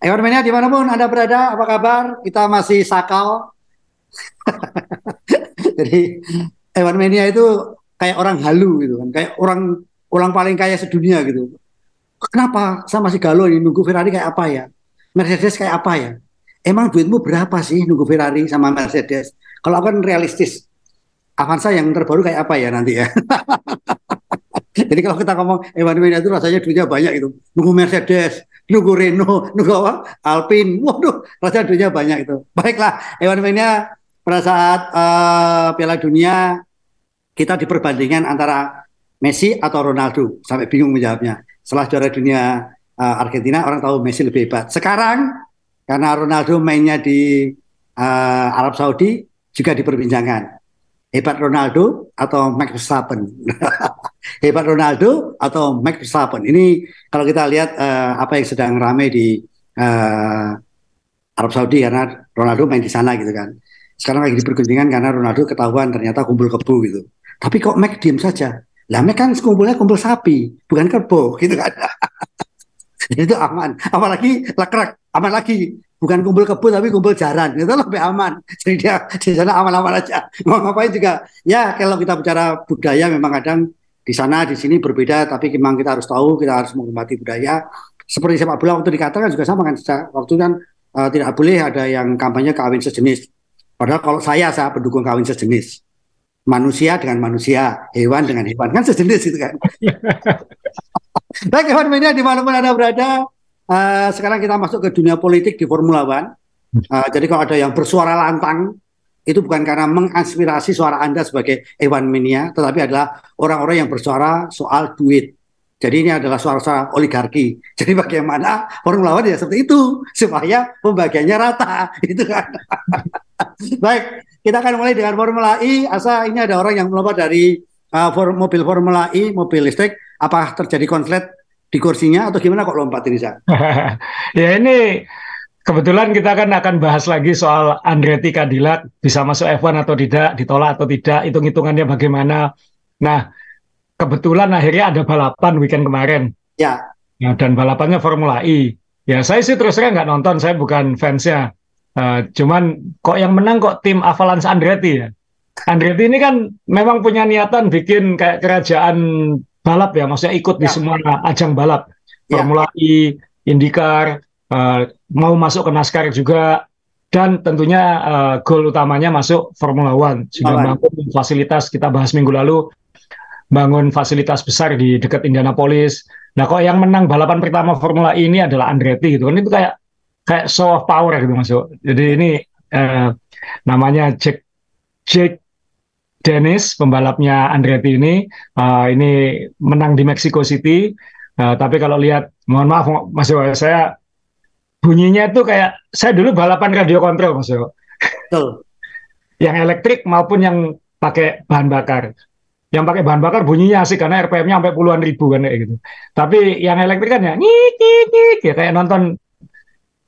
Ewan Mania di mana pun Anda berada, apa kabar? Kita masih sakal. Jadi Ewan Mania itu kayak orang halu gitu kan, kayak orang orang paling kaya sedunia gitu. Kenapa saya masih galau ini nunggu Ferrari kayak apa ya? Mercedes kayak apa ya? Emang duitmu berapa sih nunggu Ferrari sama Mercedes? Kalau kan realistis, Avanza yang terbaru kayak apa ya nanti ya? Jadi kalau kita ngomong Ewan Mania itu rasanya duitnya banyak itu. Nunggu Mercedes, nunggu Renault, nunggu apa? Alpine. Waduh, rasanya duitnya banyak itu. Baiklah, Ewan Mania pada saat uh, Piala Dunia kita diperbandingkan antara Messi atau Ronaldo. Sampai bingung menjawabnya. Setelah juara dunia uh, Argentina, orang tahu Messi lebih hebat. Sekarang karena Ronaldo mainnya di uh, Arab Saudi juga diperbincangkan hebat Ronaldo atau Max Verstappen? hebat Ronaldo atau Max Verstappen? Ini kalau kita lihat uh, apa yang sedang ramai di uh, Arab Saudi karena Ronaldo main di sana gitu kan. Sekarang lagi diperguntingan karena Ronaldo ketahuan ternyata kumpul kebu gitu. Tapi kok Max diem saja? Lah Max kan kumpulnya kumpul sapi, bukan kerbau gitu kan. itu aman. Apalagi lekrak, aman lagi bukan kumpul kebun tapi kumpul jaran itu lebih aman jadi dia di sana aman-aman aja mau ngapain juga ya kalau kita bicara budaya memang kadang di sana di sini berbeda tapi memang kita harus tahu kita harus menghormati budaya. Seperti sepak bola waktu dikatakan juga sama kan waktu kan uh, tidak boleh ada yang kampanye kawin sejenis. Padahal kalau saya saya pendukung kawin sejenis. Manusia dengan manusia hewan dengan hewan. Kan sejenis itu kan? Baik hewan media di mana pun anda berada Uh, sekarang kita masuk ke dunia politik di Formula One. Uh, jadi kalau ada yang bersuara lantang, itu bukan karena mengaspirasi suara Anda sebagai Ewan Mania, tetapi adalah orang-orang yang bersuara soal duit. Jadi ini adalah suara-suara oligarki. Jadi bagaimana Formula One ya seperti itu supaya pembagiannya rata, itu kan. Baik, kita akan mulai dengan Formula E. Asa ini ada orang yang melompat dari uh, for, mobil Formula E, mobil listrik. Apa terjadi konslet di kursinya atau gimana kok lompat ini ya ini kebetulan kita kan akan bahas lagi soal Andretti Cadillac bisa masuk F1 atau tidak, ditolak atau tidak, hitung-hitungannya bagaimana. Nah, kebetulan akhirnya ada balapan weekend kemarin. Ya. ya dan balapannya Formula E. Ya saya sih terus terang nggak nonton, saya bukan fansnya. Uh, cuman kok yang menang kok tim Avalanche Andretti ya. Andretti ini kan memang punya niatan bikin kayak kerajaan balap ya, maksudnya ikut ya. di semua ajang balap, ya. Formula E, IndyCar, uh, mau masuk ke NASCAR juga, dan tentunya uh, goal utamanya masuk Formula One. Sudah bangun fasilitas kita bahas minggu lalu, bangun fasilitas besar di dekat Indianapolis. Nah, kok yang menang balapan pertama Formula E ini adalah Andretti gitu kan itu kayak kayak show of power gitu masuk. Jadi ini uh, namanya Jack Jack Dennis pembalapnya Andretti ini uh, ini menang di Mexico City uh, tapi kalau lihat mohon maaf Mas saya bunyinya itu kayak saya dulu balapan radio kontrol Mas Yo. Yang elektrik maupun yang pakai bahan bakar. Yang pakai bahan bakar bunyinya asik karena RPM-nya sampai puluhan ribu kan kayak gitu. Tapi yang elektrik kan ya nyik nyik nyik ya kayak nonton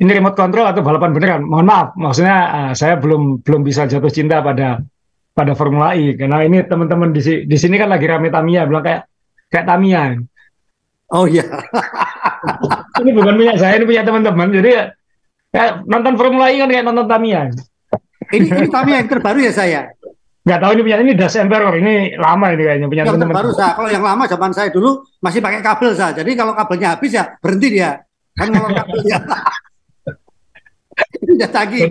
ini remote control atau balapan beneran. Mohon maaf maksudnya uh, saya belum belum bisa jatuh cinta pada pada Formula E. Karena ini teman-teman di, di sini kan lagi rame Tamiya bilang kayak kayak Tamiya. Oh iya. ini bukan punya saya, ini punya teman-teman. Jadi kayak nonton Formula E kan kayak nonton Tamiya. Ini, ini Tamiya yang terbaru ya saya. Nggak tahu ini punya ini Das Emperor ini lama ini kayaknya punya teman-teman. Terbaru saya. Kalau yang lama zaman saya dulu masih pakai kabel saya. Jadi kalau kabelnya habis ya berhenti dia. Kan kalau kabelnya. Udah tagih.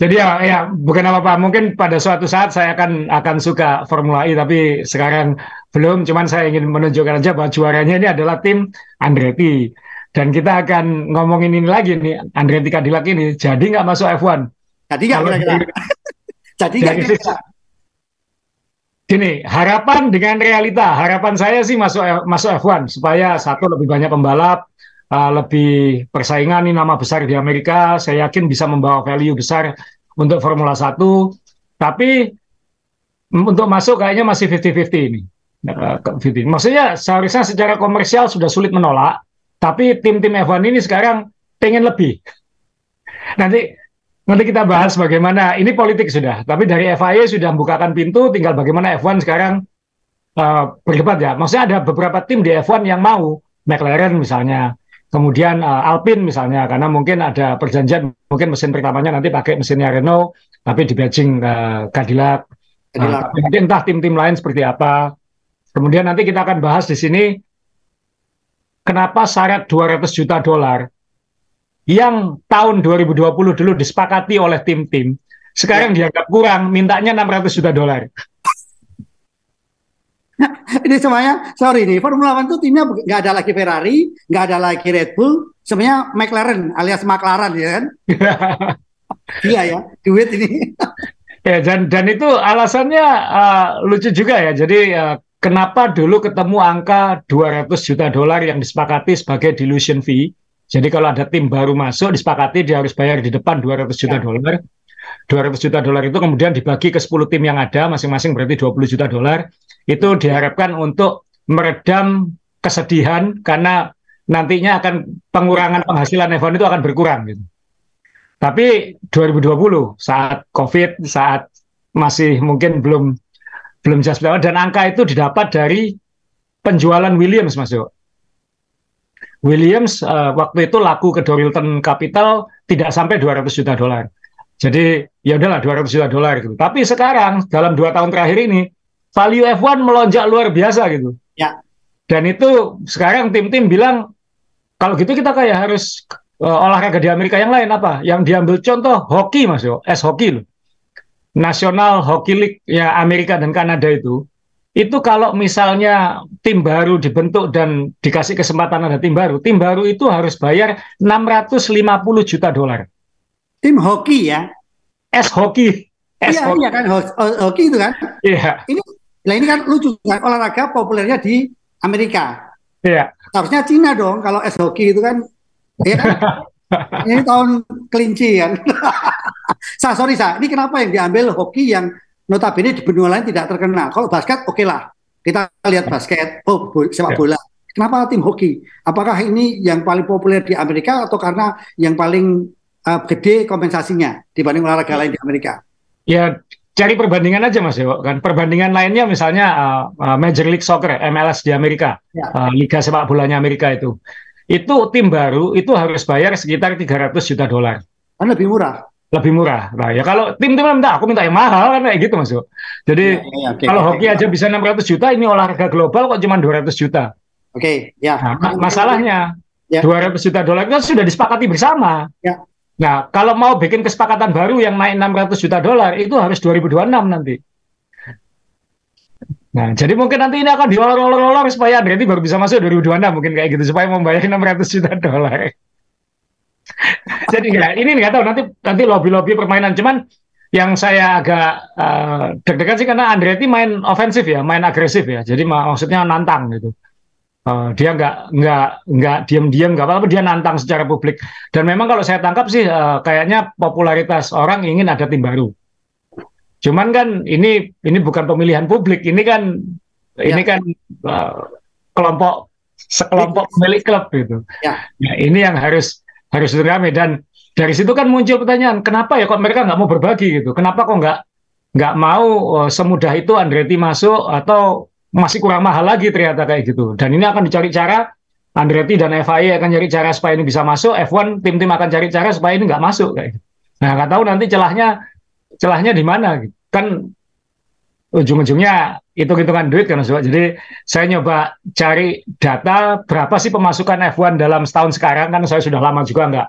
Jadi ya, ya bukan apa-apa. Mungkin pada suatu saat saya akan akan suka Formula E, tapi sekarang belum. Cuman saya ingin menunjukkan aja bahwa juaranya ini adalah tim Andretti. Dan kita akan ngomongin ini lagi nih, Andretti Cadillac ini. Jadi nggak masuk F1. Jadi nggak kira-kira. Jadi nggak kira Gini, harapan dengan realita. Harapan saya sih masuk masuk F1 supaya satu lebih banyak pembalap, uh, lebih persaingan nih nama besar di Amerika. Saya yakin bisa membawa value besar untuk Formula 1. Tapi untuk masuk kayaknya masih 50-50 ini. Uh, Maksudnya seharusnya secara komersial sudah sulit menolak, tapi tim-tim F1 ini sekarang pengen lebih. Nanti nanti kita bahas bagaimana ini politik sudah, tapi dari FIA sudah membukakan pintu, tinggal bagaimana F1 sekarang uh, berdebat ya. Maksudnya ada beberapa tim di F1 yang mau McLaren misalnya, kemudian uh, Alpine misalnya karena mungkin ada perjanjian mungkin mesin pertamanya nanti pakai mesinnya Renault tapi di badging uh, Cadillac. Cadillac. Uh, nanti entah tim-tim lain seperti apa. Kemudian nanti kita akan bahas di sini kenapa syarat 200 juta dolar yang tahun 2020 dulu disepakati oleh tim-tim sekarang ya. dianggap kurang, mintanya 600 juta dolar. ini semuanya, sorry nih, Formula One itu timnya nggak ada lagi Ferrari, nggak ada lagi Red Bull, semuanya McLaren alias McLaren ya kan? iya ya, duit ini. ya dan dan itu alasannya uh, lucu juga ya. Jadi uh, kenapa dulu ketemu angka 200 juta dolar yang disepakati sebagai dilution fee? Jadi kalau ada tim baru masuk disepakati dia harus bayar di depan 200 juta ya. dolar. 200 juta dolar itu kemudian dibagi ke 10 tim yang ada, masing-masing berarti 20 juta dolar. Itu diharapkan untuk meredam kesedihan karena nantinya akan pengurangan penghasilan F1 itu akan berkurang gitu. Tapi 2020 saat Covid, saat masih mungkin belum belum jelas dan angka itu didapat dari penjualan Williams Mas Yo. Williams uh, waktu itu laku ke Dorilton Capital tidak sampai 200 juta dolar. Jadi ya udahlah 200 juta dolar gitu. Tapi sekarang dalam dua tahun terakhir ini value F1 melonjak luar biasa gitu. Ya. Dan itu sekarang tim-tim bilang kalau gitu kita kayak harus uh, olahraga di Amerika yang lain apa? Yang diambil contoh hoki mas yo, es hoki loh. National Hockey League ya Amerika dan Kanada itu itu kalau misalnya tim baru dibentuk dan dikasih kesempatan ada tim baru, tim baru itu harus bayar 650 juta dolar tim hoki ya. Es hoki. Es iya, hoki. iya kan hoki itu kan. Iya. Ini lah ini kan lucu kan olahraga populernya di Amerika. Iya. Harusnya Cina dong kalau es hoki itu kan. Ya kan? ini tahun kelinci kan. sa sorry sa, ini kenapa yang diambil hoki yang notabene di benua lain tidak terkenal. Kalau basket oke okay lah, kita lihat basket, oh sepak iya. bola. Kenapa tim hoki? Apakah ini yang paling populer di Amerika atau karena yang paling uh, gede kompensasinya dibanding olahraga lain di Amerika. Ya cari perbandingan aja Mas Dewo kan. Perbandingan lainnya misalnya uh, Major League Soccer MLS di Amerika, ya. uh, liga sepak bolanya Amerika itu. Itu tim baru itu harus bayar sekitar 300 juta dolar. Kan lebih murah. Lebih murah. Nah, ya kalau tim-tim minta aku minta yang mahal kan kayak gitu Mas. Jadi ya, ya, okay, kalau okay, hoki okay. aja bisa 600 juta, ini olahraga global kok cuma 200 juta. Oke, okay, ya. Nah, masalahnya ya. 200 juta dolar itu sudah disepakati bersama. Ya. Nah, kalau mau bikin kesepakatan baru yang naik 600 juta dolar itu harus 2026 nanti. Nah, jadi mungkin nanti ini akan diolor-olor-olor supaya Andretti baru bisa masuk 2026 mungkin kayak gitu supaya membayar 600 juta dolar. Jadi enggak, ini nggak tahu nanti nanti lobby-lobby permainan cuman yang saya agak uh, deg-degan sih karena Andretti main ofensif ya, main agresif ya. Jadi maksudnya nantang gitu. Uh, dia nggak nggak nggak diam-diam nggak apa-apa dia nantang secara publik dan memang kalau saya tangkap sih uh, kayaknya popularitas orang ingin ada tim baru cuman kan ini ini bukan pemilihan publik ini kan ya. ini kan uh, kelompok sekelompok pemilik klub gitu ya. nah, ini yang harus harus rame dan dari situ kan muncul pertanyaan kenapa ya kok mereka nggak mau berbagi gitu kenapa kok nggak nggak mau uh, semudah itu Andretti masuk atau masih kurang mahal lagi ternyata kayak gitu. Dan ini akan dicari cara Andretti dan FIA akan cari cara supaya ini bisa masuk. F1 tim-tim akan cari cara supaya ini nggak masuk kayak gitu. Nah nggak tahu nanti celahnya celahnya di mana gitu. Kan ujung-ujungnya hitung-hitungan duit kan Sobat. Jadi saya nyoba cari data berapa sih pemasukan F1 dalam setahun sekarang kan saya sudah lama juga nggak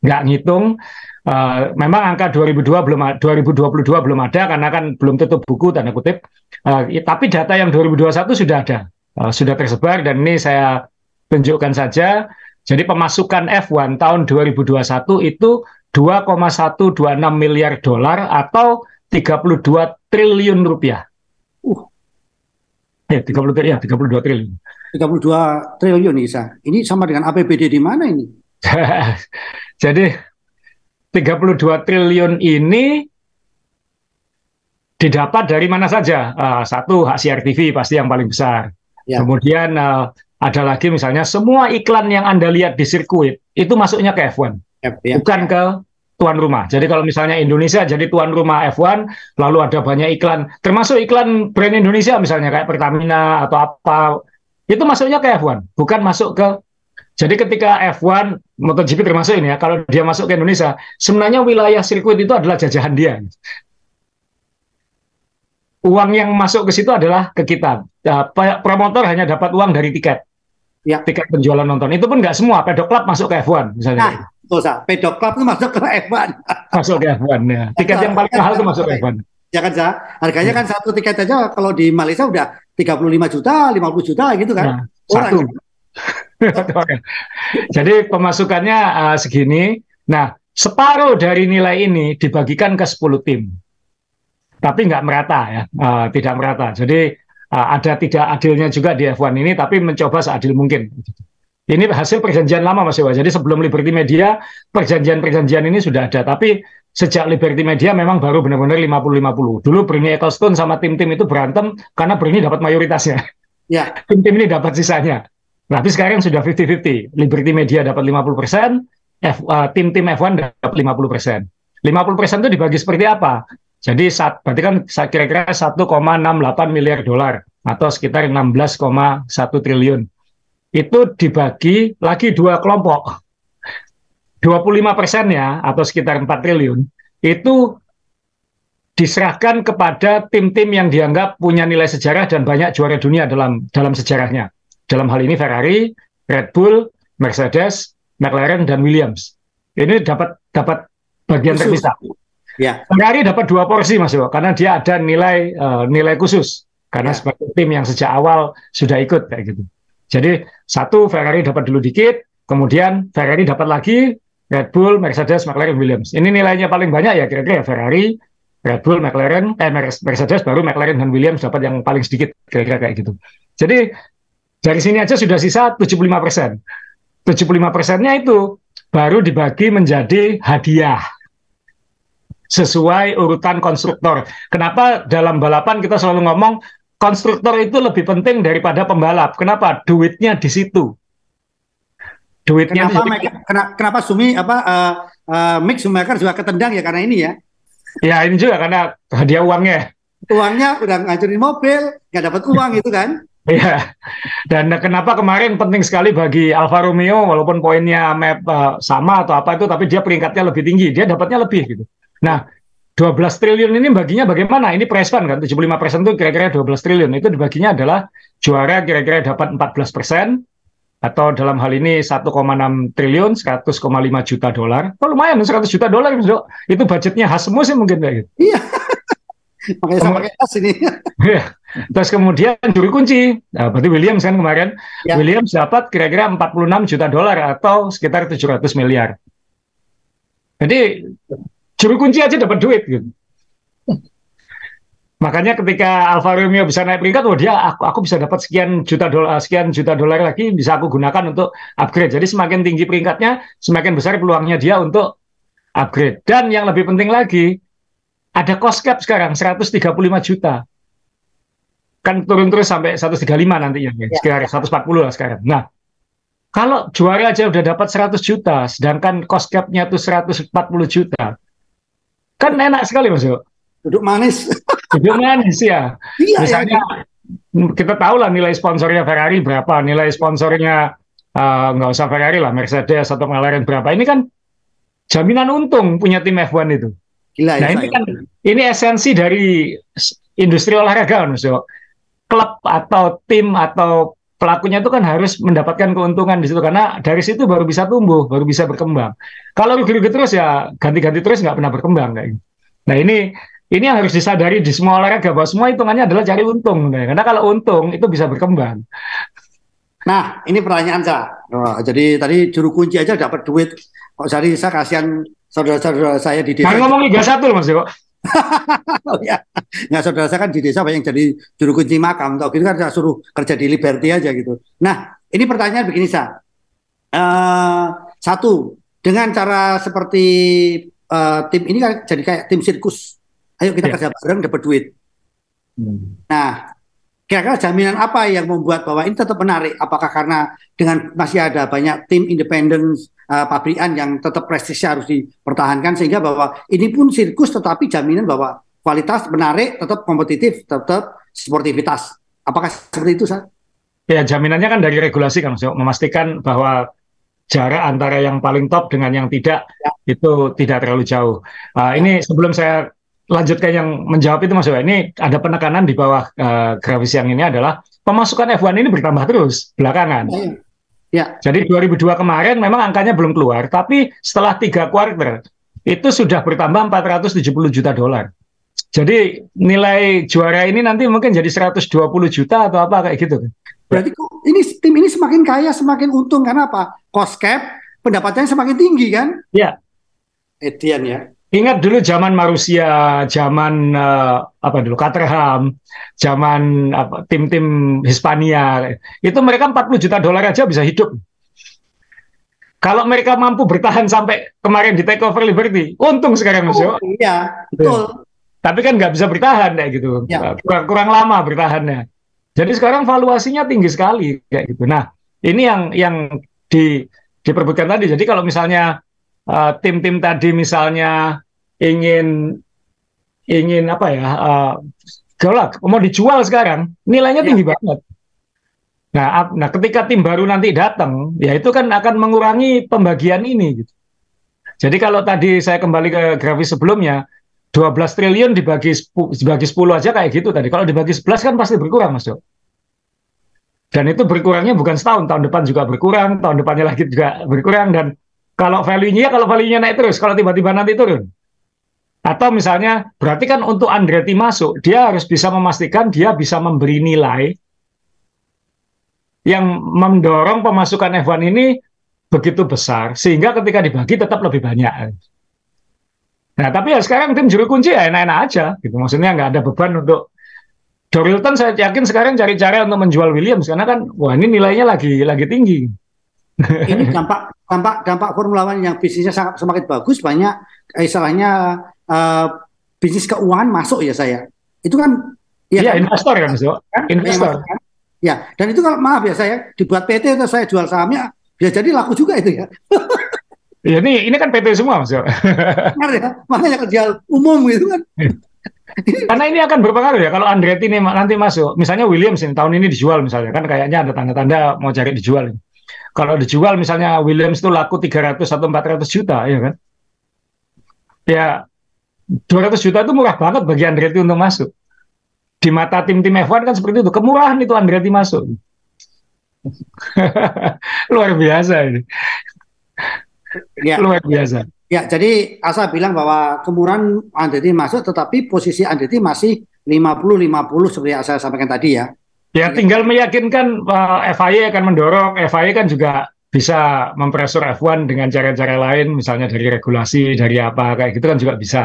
nggak ngitung Uh, memang angka 2002 belum 2022 belum ada karena kan belum tutup buku tanda kutip. Uh, tapi data yang 2021 sudah ada, uh, sudah tersebar dan ini saya tunjukkan saja. Jadi pemasukan F1 tahun 2021 itu 2,126 miliar dolar atau 32 triliun rupiah. Uh. Ya, 30 triliun, ya, 32 triliun. 32 triliun Isa. Ini sama dengan APBD di mana ini? Jadi 32 triliun ini didapat dari mana saja? Uh, satu hak siar TV pasti yang paling besar. Ya. Kemudian uh, ada lagi misalnya semua iklan yang Anda lihat di sirkuit itu masuknya ke F1, ya. bukan ke tuan rumah. Jadi kalau misalnya Indonesia jadi tuan rumah F1, lalu ada banyak iklan, termasuk iklan brand Indonesia misalnya kayak Pertamina atau apa, itu masuknya ke F1, bukan masuk ke Jadi ketika F1 MotoGP termasuk ini ya, kalau dia masuk ke Indonesia, sebenarnya wilayah sirkuit itu adalah jajahan dia. Uang yang masuk ke situ adalah ke kita. Nah, promotor hanya dapat uang dari tiket. Ya. Tiket penjualan nonton. Itu pun nggak semua. Pedok Club masuk ke F1 misalnya. Nah, usah. Pedok Club itu masuk ke F1. masuk ke F1 ya. Tiket yang paling mahal itu masuk ke F1. Ya kan? Harganya kan satu tiket aja kalau di Malaysia udah 35 juta, 50 juta gitu kan. Nah, Orang. Satu. Jadi pemasukannya uh, segini. Nah, separuh dari nilai ini dibagikan ke 10 tim. Tapi nggak merata ya, uh, tidak merata. Jadi uh, ada tidak adilnya juga di F1 ini, tapi mencoba seadil mungkin. Ini hasil perjanjian lama Mas Dewa. Jadi sebelum Liberty Media, perjanjian-perjanjian ini sudah ada. Tapi sejak Liberty Media memang baru benar-benar 50-50. Dulu Bernie Ecclestone sama tim-tim itu berantem karena Bernie dapat mayoritasnya. Ya. Tim-tim ini dapat sisanya. Tapi sekarang sudah 50-50. Liberty Media dapat 50 persen, uh, tim-tim F1 dapat 50 persen. 50 persen itu dibagi seperti apa? Jadi saat, berarti kan kira-kira 1,68 miliar dolar atau sekitar 16,1 triliun. Itu dibagi lagi dua kelompok. 25 persennya atau sekitar 4 triliun itu diserahkan kepada tim-tim yang dianggap punya nilai sejarah dan banyak juara dunia dalam dalam sejarahnya. Dalam hal ini Ferrari, Red Bull, Mercedes, McLaren dan Williams. Ini dapat dapat bagian terpisah. Ya. Ferrari dapat dua porsi Mas Yo, karena dia ada nilai uh, nilai khusus karena ya. sebagai tim yang sejak awal sudah ikut kayak gitu. Jadi satu Ferrari dapat dulu dikit, kemudian Ferrari dapat lagi Red Bull, Mercedes, McLaren, Williams. Ini nilainya paling banyak ya kira-kira ya Ferrari, Red Bull, McLaren, eh Mercedes, baru McLaren dan Williams dapat yang paling sedikit kira-kira kayak gitu. Jadi dari sini aja sudah sisa 75 persen. 75 persennya itu baru dibagi menjadi hadiah sesuai urutan konstruktor. Kenapa dalam balapan kita selalu ngomong konstruktor itu lebih penting daripada pembalap? Kenapa? Duitnya di situ. Duitnya kenapa, di kenapa, kenapa Sumi apa uh, uh, Mick Schumacher juga ketendang ya karena ini ya? Ya ini juga karena hadiah uangnya. Uangnya udah ngancurin mobil, nggak dapat uang itu kan? Iya. Dan kenapa kemarin penting sekali bagi Alfa Romeo walaupun poinnya map uh, sama atau apa itu tapi dia peringkatnya lebih tinggi, dia dapatnya lebih gitu. Nah, 12 triliun ini baginya bagaimana? Ini price fund kan 75% itu kira-kira 12 triliun. Itu dibaginya adalah juara kira-kira dapat 14 persen atau dalam hal ini 1,6 triliun 100,5 juta dolar. Oh lumayan 100 juta dolar itu budgetnya Hasmo sih mungkin kayak gitu. Iya. Makanya sama pakai tas ini. Iya. Terus kemudian juri kunci, nah, berarti Williams kan kemarin, ya. Williams dapat kira-kira 46 juta dolar atau sekitar 700 miliar. Jadi juri kunci aja dapat duit gitu. Makanya ketika Alfa Romeo bisa naik peringkat, oh dia aku, aku bisa dapat sekian juta dolar, sekian juta dolar lagi bisa aku gunakan untuk upgrade. Jadi semakin tinggi peringkatnya, semakin besar peluangnya dia untuk upgrade. Dan yang lebih penting lagi, ada cost cap sekarang 135 juta. Kan turun terus sampai 135 nantinya, ya. sekitar 140 lah sekarang. Nah, kalau juara aja udah dapat 100 juta, sedangkan cost cap-nya tuh 140 juta, kan enak sekali Mas Yo. Duduk manis. Duduk manis ya. Iya, Misalnya iya. kita tahu lah nilai sponsornya Ferrari berapa, nilai sponsornya uh, nggak usah Ferrari lah, Mercedes atau McLaren berapa. Ini kan jaminan untung punya tim F1 itu. Gila, nah ya, ini kan ini esensi dari industri olahraga, Mas Klub atau tim atau pelakunya itu kan harus mendapatkan keuntungan di situ karena dari situ baru bisa tumbuh, baru bisa berkembang. Kalau rugi-rugi terus ya ganti-ganti terus nggak pernah berkembang kayak gitu. Nah ini ini yang harus disadari di semua olahraga bahwa semua hitungannya adalah cari untung, karena kalau untung itu bisa berkembang. Nah ini pertanyaan saya. Oh, jadi tadi juru kunci aja dapat duit. Kok jadi saya kasihan saudara-saudara saya di desa. Jangan ngomong Liga Satu Mas Joko. Oh ya, ya saudara saya kan di desa banyak jadi juru kunci makam, atau gitu kan saya suruh kerja di Liberty aja gitu. Nah, ini pertanyaan begini sa, uh, satu dengan cara seperti uh, tim ini kan jadi kayak tim sirkus, ayo kita yeah. kerja bareng dapat duit. Hmm. Nah, kira-kira jaminan apa yang membuat bahwa ini tetap menarik? Apakah karena dengan masih ada banyak tim independen uh, pabrikan yang tetap prestisnya harus dipertahankan sehingga bahwa ini pun sirkus tetapi jaminan bahwa kualitas menarik, tetap kompetitif, tetap sportivitas. Apakah seperti itu, Sar? Ya, jaminannya kan dari regulasi kan, memastikan bahwa jarak antara yang paling top dengan yang tidak ya. itu tidak terlalu jauh. Uh, ya. Ini sebelum saya lanjutkan yang menjawab itu Mas Yoga, ini ada penekanan di bawah uh, grafis yang ini adalah pemasukan F1 ini bertambah terus belakangan. Ya, ya. Jadi 2002 kemarin memang angkanya belum keluar, tapi setelah tiga kuarter itu sudah bertambah 470 juta dolar. Jadi nilai juara ini nanti mungkin jadi 120 juta atau apa kayak gitu. Berarti ini tim ini semakin kaya, semakin untung karena apa? Cost cap pendapatannya semakin tinggi kan? Iya. Etian ya. Ingat dulu zaman Marusia, zaman uh, apa dulu Caterham, zaman apa tim-tim Hispania, itu mereka 40 juta dolar aja bisa hidup. Kalau mereka mampu bertahan sampai kemarin di take over Liberty, untung sekarang Mas oh, Iya, betul. Tapi kan nggak bisa bertahan kayak gitu, ya. kurang, kurang lama bertahannya. Jadi sekarang valuasinya tinggi sekali kayak gitu. Nah, ini yang yang di diperbutkan tadi. Jadi kalau misalnya uh, tim-tim tadi misalnya ingin ingin apa ya uh, galak mau dijual sekarang nilainya tinggi ya. banget. Nah, nah ketika tim baru nanti datang, ya itu kan akan mengurangi pembagian ini. Gitu. Jadi kalau tadi saya kembali ke grafis sebelumnya, 12 triliun dibagi dibagi 10 aja kayak gitu tadi. Kalau dibagi 11 kan pasti berkurang, Mas. Dan itu berkurangnya bukan setahun, tahun depan juga berkurang, tahun depannya lagi juga berkurang dan kalau value-nya kalau value-nya naik terus, kalau tiba-tiba nanti turun. Atau misalnya berarti kan untuk Andretti masuk, dia harus bisa memastikan dia bisa memberi nilai yang mendorong pemasukan F1 ini begitu besar sehingga ketika dibagi tetap lebih banyak. Nah, tapi ya sekarang tim juru kunci ya enak-enak aja, gitu. Maksudnya nggak ada beban untuk Dorilton saya yakin sekarang cari cara untuk menjual Williams karena kan wah ini nilainya lagi lagi tinggi. Ini dampak dampak dampak Formula One yang bisnisnya sangat semakin bagus banyak eh, istilahnya uh, bisnis keuangan masuk ya saya. Itu kan ya, ya kan? investor kan, so. kan? Investor. Kan? Ya, dan itu kalau maaf ya saya dibuat PT atau saya jual sahamnya ya jadi laku juga itu ya. Ya ini ini kan PT semua mas ya. Makanya kerja umum gitu kan. Karena ini akan berpengaruh ya kalau Andretti ini nanti masuk, misalnya Williams ini tahun ini dijual misalnya kan kayaknya ada tanda-tanda mau cari dijual. Kalau dijual misalnya Williams itu laku 300 atau 400 juta ya kan. Ya 200 juta itu murah banget bagi Andretti untuk masuk. Di mata tim-tim F1 kan seperti itu, kemurahan itu Andretti masuk. Luar biasa ini. Ya. Luar biasa. Ya, jadi Asa bilang bahwa kemurahan Andretti masuk, tetapi posisi Andretti masih 50-50 seperti yang saya sampaikan tadi ya. Ya, tinggal meyakinkan uh, FIA akan mendorong. FIA kan juga bisa mempresur F1 dengan cara-cara lain, misalnya dari regulasi, dari apa kayak gitu kan juga bisa.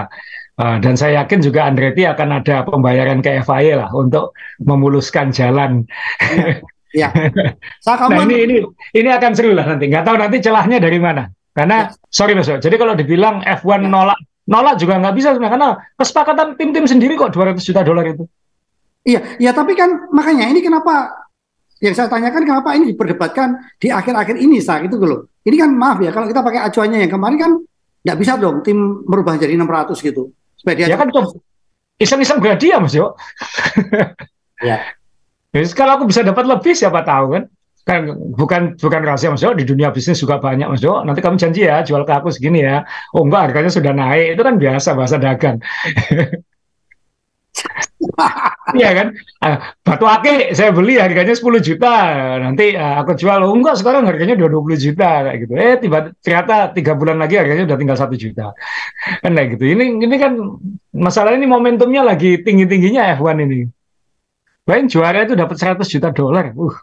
Uh, dan saya yakin juga Andretti akan ada pembayaran ke FIA lah untuk memuluskan jalan. Ya. ya. nah, ini ini ini akan seru lah nanti. Nggak tahu nanti celahnya dari mana. Karena ya. sorry Mas, jadi kalau dibilang F1 ya. nolak nolak juga nggak bisa sebenarnya karena kesepakatan tim-tim sendiri kok 200 juta dolar itu. Iya, ya tapi kan makanya ini kenapa yang saya tanyakan kenapa ini diperdebatkan di akhir-akhir ini saat itu loh. Ini kan maaf ya kalau kita pakai acuannya yang kemarin kan nggak bisa dong tim merubah jadi 600 gitu. Supaya dia ya kan tuh iseng-iseng berhadiah Mas Yo. ya. Jadi kalau aku bisa dapat lebih siapa tahu kan kan bukan bukan rahasia Mas Jo, di dunia bisnis juga banyak Mas Jo. Nanti kamu janji ya jual ke aku segini ya. Oh enggak harganya sudah naik. Itu kan biasa bahasa dagang. Iya kan? Uh, batu ake saya beli harganya 10 juta. Nanti uh, aku jual. Oh enggak sekarang harganya udah 20 juta kayak gitu. Eh tiba ternyata tiga bulan lagi harganya udah tinggal satu juta. Kan kayak gitu. Ini ini kan masalah ini momentumnya lagi tinggi-tingginya F1 ini. Lain juara itu dapat 100 juta dolar. Uh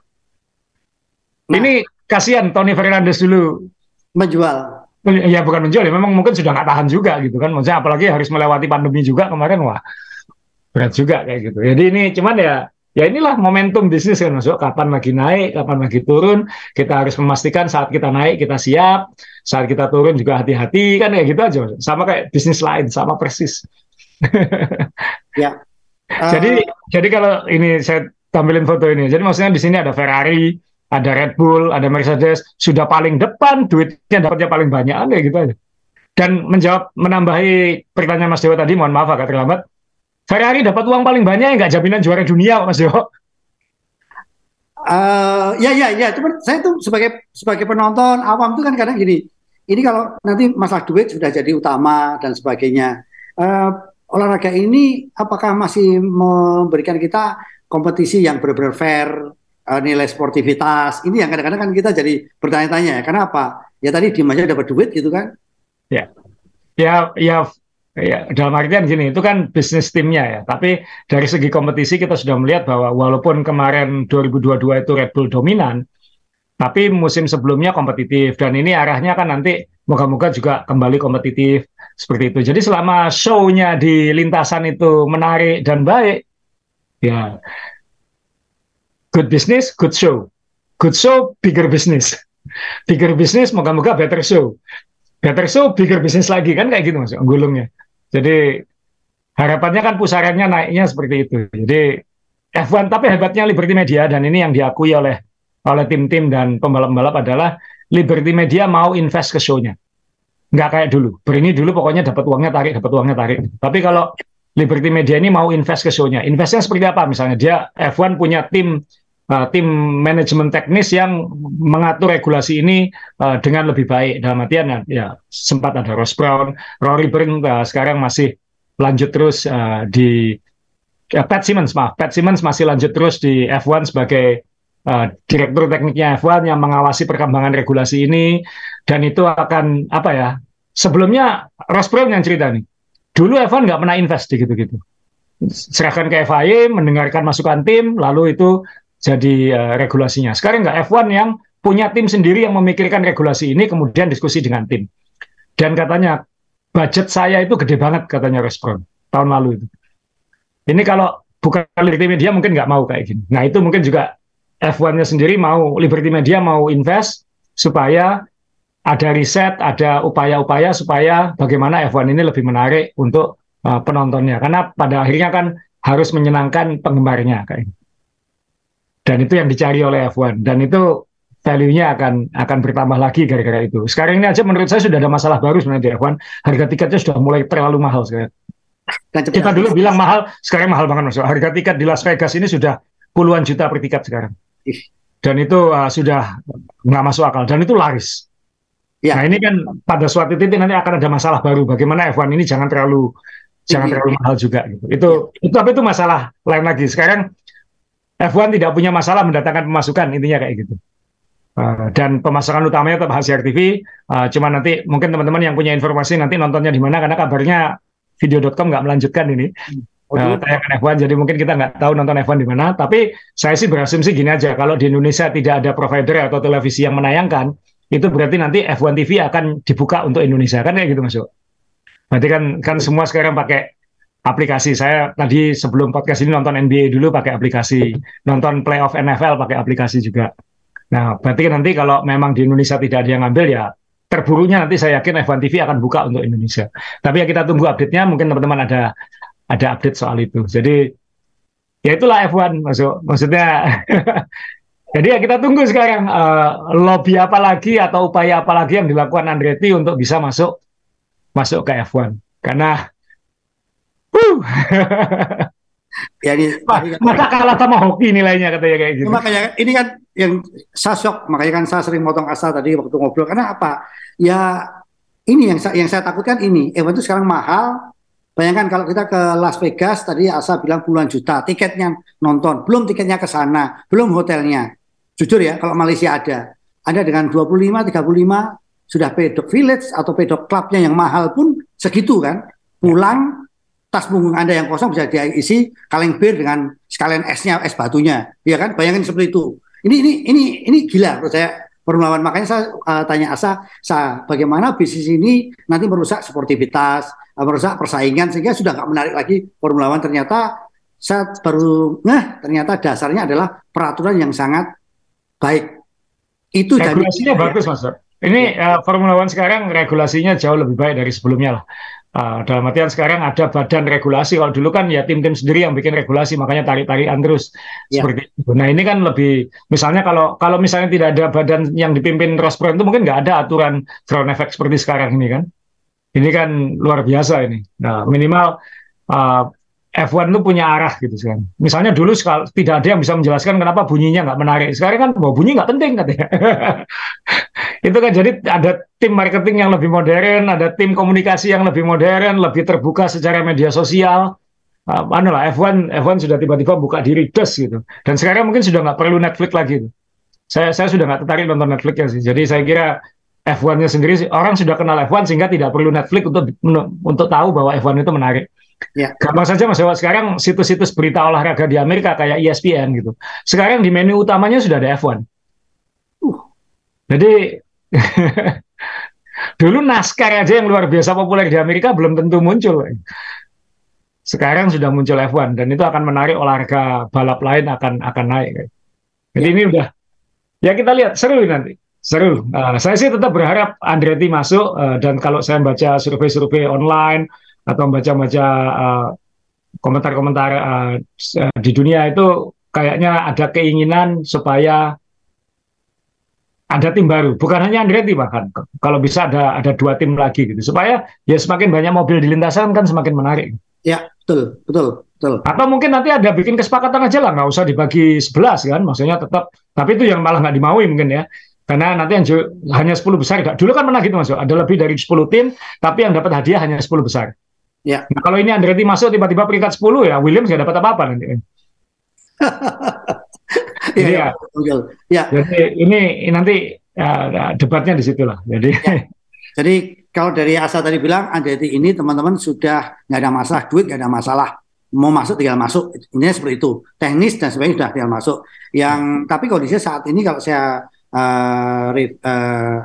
Nah, ini kasihan Tony Fernandes dulu menjual. Ya bukan menjual ya, memang mungkin sudah nggak tahan juga gitu kan. Maksudnya apalagi harus melewati pandemi juga kemarin wah berat juga kayak gitu. Jadi ini cuman ya ya inilah momentum bisnis kan masuk kapan lagi naik, kapan lagi turun. Kita harus memastikan saat kita naik kita siap, saat kita turun juga hati-hati kan ya gitu aja. Sama kayak bisnis lain, sama persis. ya. Uh... Jadi jadi kalau ini saya tampilin foto ini. Jadi maksudnya di sini ada Ferrari, ada Red Bull, ada Mercedes, sudah paling depan, duitnya dapatnya paling banyak, kayak gitu aja. Dan menjawab, menambahi pertanyaan Mas Dewa tadi, mohon maaf agak terlambat, Ferrari dapat uang paling banyak, nggak jaminan juara dunia, Mas Dewa? Uh, ya ya ya, cuman saya tuh sebagai sebagai penonton awam tuh kan kadang gini. Ini kalau nanti masalah duit sudah jadi utama dan sebagainya. Uh, olahraga ini apakah masih memberikan kita kompetisi yang benar-benar fair, uh, nilai sportivitas. Ini yang kadang-kadang kan kita jadi bertanya-tanya, kenapa? Ya tadi di aja dapat duit gitu kan? Ya, ya, ya, ya. Dalam artian gini, itu kan bisnis timnya ya. Tapi dari segi kompetisi kita sudah melihat bahwa walaupun kemarin 2022 itu Red Bull dominan, tapi musim sebelumnya kompetitif dan ini arahnya kan nanti moga-moga juga kembali kompetitif seperti itu. Jadi selama show-nya di lintasan itu menarik dan baik, ya good business, good show. Good show, bigger business. Bigger business, moga-moga better show. Better show, bigger business lagi kan kayak gitu mas, gulungnya. Jadi harapannya kan pusarannya naiknya seperti itu. Jadi F1 tapi hebatnya Liberty Media dan ini yang diakui oleh oleh tim-tim dan pembalap-pembalap adalah Liberty Media mau invest ke show-nya. Nggak kayak dulu. Berini dulu pokoknya dapat uangnya tarik, dapat uangnya tarik. Tapi kalau Liberty Media ini mau invest ke show-nya. Investnya seperti apa? Misalnya dia F1 punya tim uh, tim manajemen teknis yang mengatur regulasi ini uh, dengan lebih baik. Dalam artian ya, ya sempat ada Ross Brown, Rory Byrne uh, sekarang masih lanjut terus uh, di uh, Pat Simmons maaf, Pat Simmons masih lanjut terus di F1 sebagai uh, direktur tekniknya F1 yang mengawasi perkembangan regulasi ini dan itu akan apa ya? Sebelumnya Ross Brown yang cerita nih Dulu Evan nggak pernah invest gitu-gitu. Serahkan ke FIA, mendengarkan masukan tim, lalu itu jadi uh, regulasinya. Sekarang nggak F1 yang punya tim sendiri yang memikirkan regulasi ini, kemudian diskusi dengan tim. Dan katanya, budget saya itu gede banget, katanya Respron, tahun lalu itu. Ini kalau bukan Liberty Media mungkin nggak mau kayak gini. Nah itu mungkin juga F1-nya sendiri mau, Liberty Media mau invest supaya ada riset, ada upaya-upaya supaya bagaimana F1 ini lebih menarik untuk uh, penontonnya. Karena pada akhirnya kan harus menyenangkan penggemarnya kayak gitu. Dan itu yang dicari oleh F1 dan itu value-nya akan akan bertambah lagi gara-gara itu. Sekarang ini aja menurut saya sudah ada masalah baru sebenarnya di F1. Harga tiketnya sudah mulai terlalu mahal sekarang. Kita dulu bilang mahal, sekarang mahal banget mas. Harga tiket di Las Vegas ini sudah puluhan juta per tiket sekarang. Dan itu uh, sudah nggak masuk akal. Dan itu laris. Ya. Nah ini kan pada suatu titik nanti akan ada masalah baru. Bagaimana F1 ini jangan terlalu jangan terlalu mahal juga gitu. Itu ya. itu apa itu masalah lain lagi. Sekarang F1 tidak punya masalah mendatangkan pemasukan intinya kayak gitu. Uh, dan pemasaran utamanya tetap hasil TV. Uh, cuma nanti mungkin teman-teman yang punya informasi nanti nontonnya di mana karena kabarnya video.com nggak melanjutkan ini. Uh, tayangan F1 jadi mungkin kita nggak tahu nonton F1 di mana tapi saya sih berasumsi gini aja kalau di Indonesia tidak ada provider atau televisi yang menayangkan itu berarti nanti F1 TV akan dibuka untuk Indonesia kan kayak gitu Mas Berarti kan kan semua sekarang pakai aplikasi. Saya tadi sebelum podcast ini nonton NBA dulu pakai aplikasi, nonton playoff NFL pakai aplikasi juga. Nah, berarti nanti kalau memang di Indonesia tidak ada yang ngambil ya terburunya nanti saya yakin F1 TV akan buka untuk Indonesia. Tapi ya kita tunggu update-nya, mungkin teman-teman ada ada update soal itu. Jadi ya itulah F1 masuk. Maksudnya Jadi ya kita tunggu sekarang uh, lobby apa lagi atau upaya apa lagi yang dilakukan Andretti untuk bisa masuk masuk ke F1 karena uh, ya ini masa kalah sama hoki nilainya katanya kayak gitu. Makanya ini kan yang saya shock, makanya kan saya sering motong asa tadi waktu ngobrol karena apa? Ya ini yang saya, yang saya takutkan ini, F1 itu sekarang mahal. Bayangkan kalau kita ke Las Vegas tadi Asa bilang puluhan juta tiketnya nonton, belum tiketnya ke sana, belum hotelnya jujur ya kalau Malaysia ada ada dengan 25 35 sudah pedok village atau pedok clubnya yang mahal pun segitu kan pulang tas punggung anda yang kosong bisa diisi kaleng bir dengan sekalian esnya es batunya ya kan bayangin seperti itu ini ini ini ini gila menurut saya Formula makanya saya uh, tanya Asa sa bagaimana bisnis ini nanti merusak sportivitas uh, merusak persaingan sehingga sudah nggak menarik lagi Formula One ternyata saya baru nah ternyata dasarnya adalah peraturan yang sangat baik. Itu regulasinya dari, bagus mas. Ini uh, Formula One sekarang regulasinya jauh lebih baik dari sebelumnya lah. Uh, dalam artian sekarang ada badan regulasi. Kalau dulu kan ya tim-tim sendiri yang bikin regulasi, makanya tarik-tarikan terus ya. seperti itu. Nah ini kan lebih, misalnya kalau kalau misalnya tidak ada badan yang dipimpin Brown itu mungkin nggak ada aturan ground effect seperti sekarang ini kan. Ini kan luar biasa ini. Nah minimal uh, F1 itu punya arah gitu kan. Misalnya dulu sekal, tidak ada yang bisa menjelaskan kenapa bunyinya nggak menarik. Sekarang kan bahwa bunyi nggak penting katanya. itu kan jadi ada tim marketing yang lebih modern, ada tim komunikasi yang lebih modern, lebih terbuka secara media sosial. Uh, mana lah F1 F1 sudah tiba-tiba buka diri des gitu. Dan sekarang mungkin sudah nggak perlu Netflix lagi. Gitu. Saya saya sudah nggak tertarik nonton Netflix ya sih. Jadi saya kira F1-nya sendiri orang sudah kenal F1 sehingga tidak perlu Netflix untuk untuk tahu bahwa F1 itu menarik. Ya. Gampang saja Mas Dewa, sekarang situs-situs berita olahraga di Amerika kayak ESPN gitu. Sekarang di menu utamanya sudah ada F1. Uh. Jadi dulu NASCAR aja yang luar biasa populer di Amerika belum tentu muncul. Sekarang sudah muncul F1 dan itu akan menarik olahraga balap lain akan akan naik. Jadi ya. ini udah ya kita lihat seru nanti. Seru. Uh, saya sih tetap berharap Andretti masuk uh, dan kalau saya baca survei-survei online atau baca-baca uh, komentar-komentar uh, di dunia itu kayaknya ada keinginan supaya ada tim baru, bukan hanya Andretti bahkan kalau bisa ada ada dua tim lagi gitu supaya ya semakin banyak mobil di lintasan kan semakin menarik. Ya betul betul betul. Atau mungkin nanti ada bikin kesepakatan aja lah nggak usah dibagi 11 kan, maksudnya tetap tapi itu yang malah nggak dimaui mungkin ya karena nanti yang hanya 10 besar. Dulu kan pernah gitu masuk, ada lebih dari 10 tim, tapi yang dapat hadiah hanya 10 besar. Ya. Nah, kalau ini Andretti masuk tiba-tiba peringkat 10 ya Williams nggak dapat apa-apa nanti. Jadi ya, ya, ya. Jadi ini nanti ya, debatnya di situlah. Jadi ya. Jadi kalau dari Asa tadi bilang Andretti ini teman-teman sudah nggak ada masalah duit nggak ada masalah mau masuk tinggal masuk ini seperti itu teknis dan sebagainya sudah tinggal masuk yang tapi kondisinya saat ini kalau saya uh, re, uh,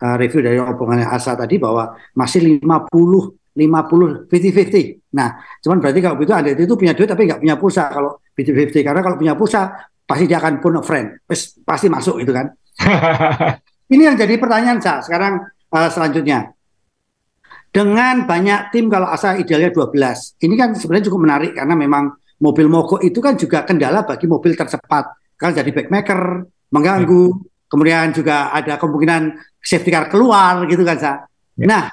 uh, review dari omongannya Asa tadi bahwa masih 50 50 50-50. Nah, cuman berarti kalau begitu ada itu punya duit tapi nggak punya pulsa kalau 50-50 karena kalau punya pulsa pasti dia akan punya friend, pasti masuk itu kan. Ini yang jadi pertanyaan saya sekarang uh, selanjutnya. Dengan banyak tim kalau asal idealnya 12. Ini kan sebenarnya cukup menarik karena memang mobil mogok itu kan juga kendala bagi mobil tercepat. Kalau jadi backmaker, mengganggu, kemudian juga ada kemungkinan safety car keluar gitu kan sa. Ya. Nah,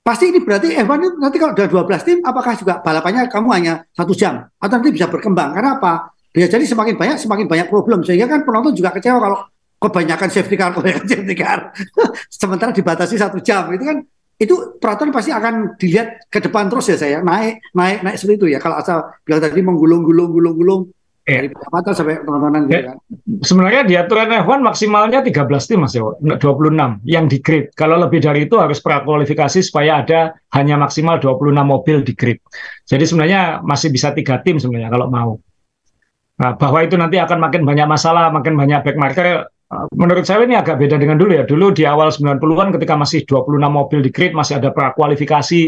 pasti ini berarti F1 itu nanti kalau ada 12 tim, apakah juga balapannya kamu hanya satu jam atau nanti bisa berkembang? Karena apa? Bisa jadi semakin banyak semakin banyak problem sehingga kan penonton juga kecewa kalau kebanyakan safety car kebanyakan safety car sementara dibatasi satu jam itu kan itu peraturan pasti akan dilihat ke depan terus ya saya naik naik naik seperti itu ya kalau asal bilang tadi menggulung gulung gulung gulung dari pendapatan sampai tontonan gitu kan. Sebenarnya di aturan F1 maksimalnya 13 tim Mas Dewo, 26 yang di grid. Kalau lebih dari itu harus prakualifikasi supaya ada hanya maksimal 26 mobil di grid. Jadi sebenarnya masih bisa tiga tim sebenarnya kalau mau. Nah, bahwa itu nanti akan makin banyak masalah, makin banyak backmarker, eh, menurut saya ini agak beda dengan dulu ya. Dulu di awal 90-an ketika masih 26 mobil di grid, masih ada prakualifikasi,